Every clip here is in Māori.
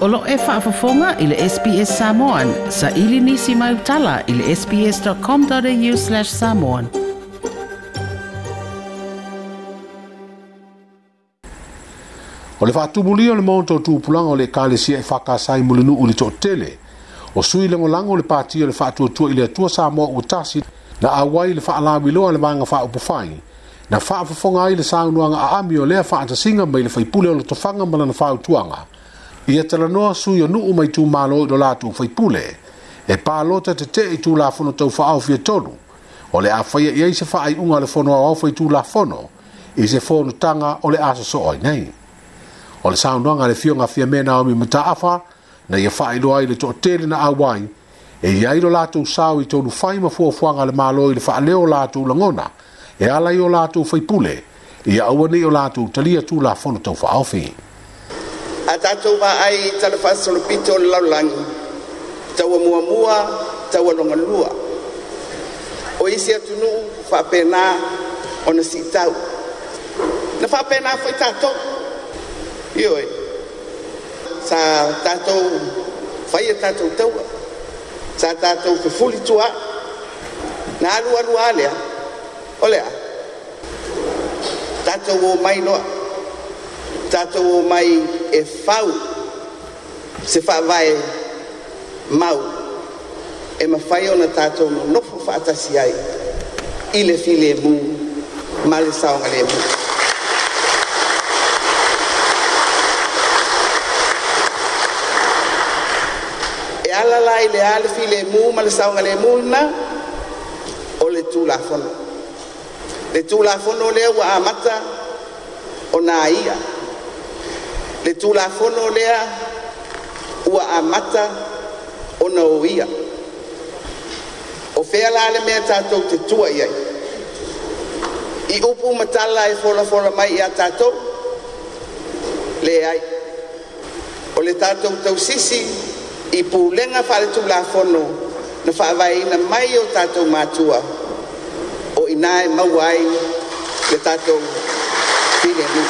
Olo e whaafafonga i le SPS Samoan. Sa ili nisi mai utala i le sps.com.au slash samoan. O le whaatumulia o le maunta o tūpulanga o le kālesia e whakasai mulinu uli tō tele. O sui lango lango le pātia le whaatuatua i le atua Samoa utasi na awai le whaalawiloa le maanga whaupufai. Na whaafafonga ai le saunuanga a ami o lea whaatasinga mai le whaipule o le tofanga malana whautuanga. ia e talanoa sui o nuu mai tumālo i lo latou faipule e palota tetee i tulafono taufaaofia tolu o le a faia e i ai se faaiʻuga a le fonoaoau faitulafono i se fonotaga o le a sosoo ai nei o le saunoaga a le fiogafia me naomi mataafa e na ia faailoa ai le toʻatele na auā ai e iai lo latou sao i tolu fai ma fuafuaga a le mālo i le faaleo o latou lagona e ala i o latou faipule ia aua nei o latou talia tulafono taufaaofi a tatou vaai talafasolopito o tawa mua mua tawa longa lua o isi fa pena ona siitau na fa pena tato? tato ioe sa fa faia e tato tau sa tato tatou fuli tua na alu alu lea o tato mai noa tato mai é e efau se faavae mau e mafai ona tatou nonofo faatasi ai i le filemu e ma le saoga lemu e ala la i le a mal filemu e ma le saoga lemu na o le tulafono le tulafono lea ua amata ona ia le tulafono lea ua amata ona o ia o fea la le mea tatou te tua i ai i upu matala e folafola mai iā tatou le ai o le tatou tausisi i pulega faaletulafono na faavaeina mai o tatou matua o inā e maua ai le tatou filenui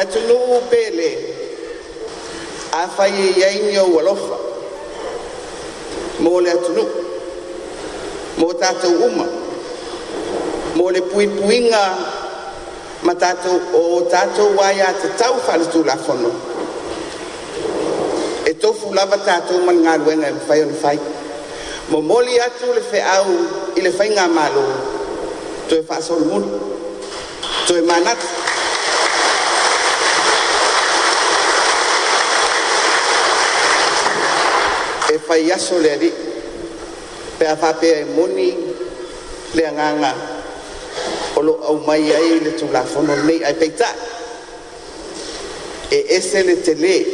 atunuu pele afai ou walofa mo le atunuu mo tatou uma mo le puipuiga ma tatou o tatou wa iā tatau faaletulafono e tofu lava tatou ma le galuega e mafai o le fai momoli atu le feau i le faiga malo toe faasolomulu toe manatu fayaso le di pe afa pe moni le nganga olo au mai ai le tu la fono nei e ese le tele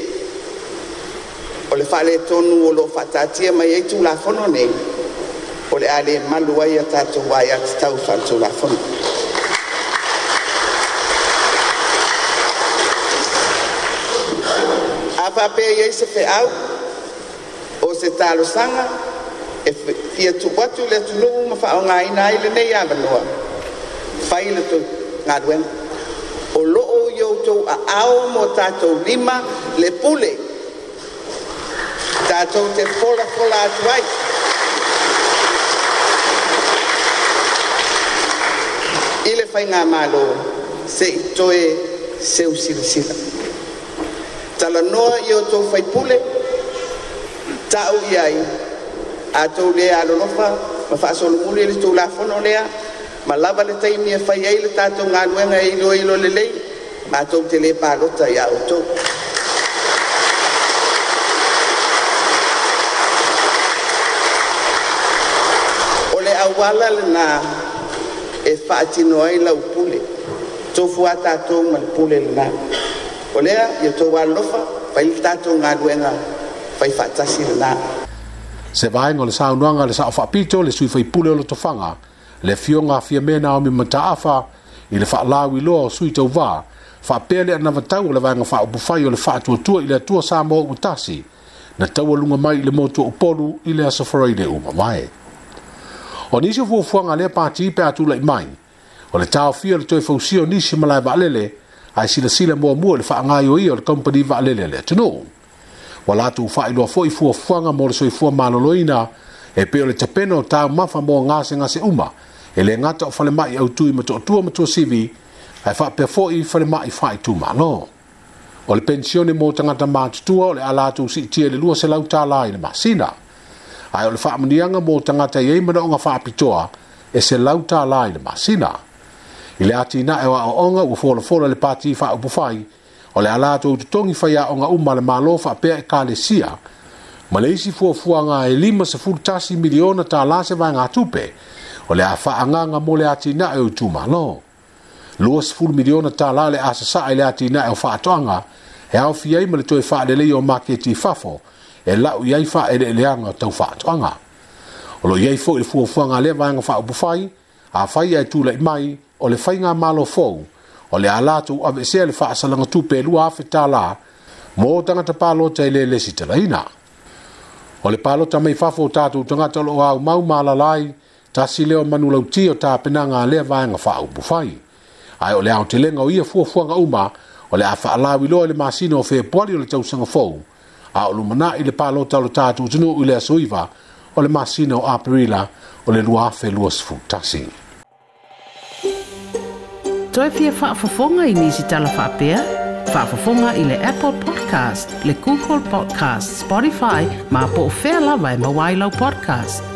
o le fale tonu o lo fatatia mai ai tu la fono nei o le ale malu ai tatu ai tau fa tu la fono afa ai se pe se talo sanga e fia tu watu le tu lungu ma whao ngā ina i le nei amanoa whai le tu ngā duen o loo yotou a ao mo tātou lima le pule tātou te fola fola atu ai i le whai ngā mālo se i toe se usila sila tala noa yotou whai pule pule ta'u iai atou lē alolofa ma faasolomuli le tou lafono lea ma lava le taimi e fai ai le tatou galuega e iloilo lelei ma atou te lē palota iā outou o le auala lenā e faatino ai lau pule tofua tatou ma le pule lenā o lea ia tou alofa fai le tatou galuega fai faatasilana se vaega o le saunoaga le saʻofaapito le sui faipule o le tofaga le fioga afia me naomi mataafa i le faalau iloa o sui tauvā faapea le ana vatau o le vaega faaupufai o le faatuatua i le atua sa mo ua tasi na taualuga mai i le motuaupolu i le asofarai le uma mae o nisi o fuafuaga lea pati pe atulaʻi mai o le taofia le toe fausia o nisi ma lae vaalele ae silasila muamua i le faagaioia o le kompani vaalele le atunuu wa latu fa ilo fo i fuo fanga mo so i fuo ma loina e pe ole tapeno ta ma fa mo nga se nga se uma e le ngata o fale mai au tu i mato tu mato sivi ai fa pe fo i fale mai fa i tu ma no o le pensione mo tanga ta ma tu o le ala tu si tie le lua se lau ta la i le masina ai o le fa munianga mo tanga ta ye mo nga fa pitoa e se lau ta la i le masina ile atina e wa o nga u fo le fo le pati fa upu fai, o le a latou totogi faiaʻoga uma le malo faapea ekalesia ma le isi fuafuaga e lima sefulu tasi miliona tālā se vaega tupe o le a faaagaga mo e le a tinaʻi o itumālo lua sefulu miliona tālā le a sasaʻa i le a tinaʻi o faatoʻaga e aofi ai ma le toe faalelei o maketi fafo e laʻu i ai faaeleʻeleaga o tau faatoʻaga o loʻi ai foʻi i le fuafuaga lea vaega faaupufai afaia e tulaʻi mai o le faiga malo fou o le a latou avesea le faasalaga tupe e lua afetālā mo o tagata palota i le lesi talaina o le palota mai fafo o tatou tagata o loo aumau malala ai tasi lea o manulauti o tapenaga a lea vaega faaupu fai ae o le aotelega o ia fuafuaga uma o le a faalau iloa i le masino o fepoali o le tausaga fou a o lumanaʻi le palota o lo tatou tunuu i le asoiva o le masino o aprila o le 2 tasi toi fia whaafafonga i nisi tala whaapea? Whaafafonga i le Apple Podcast, le Google Podcast, Spotify, ma po o whea lawai e ma podcast.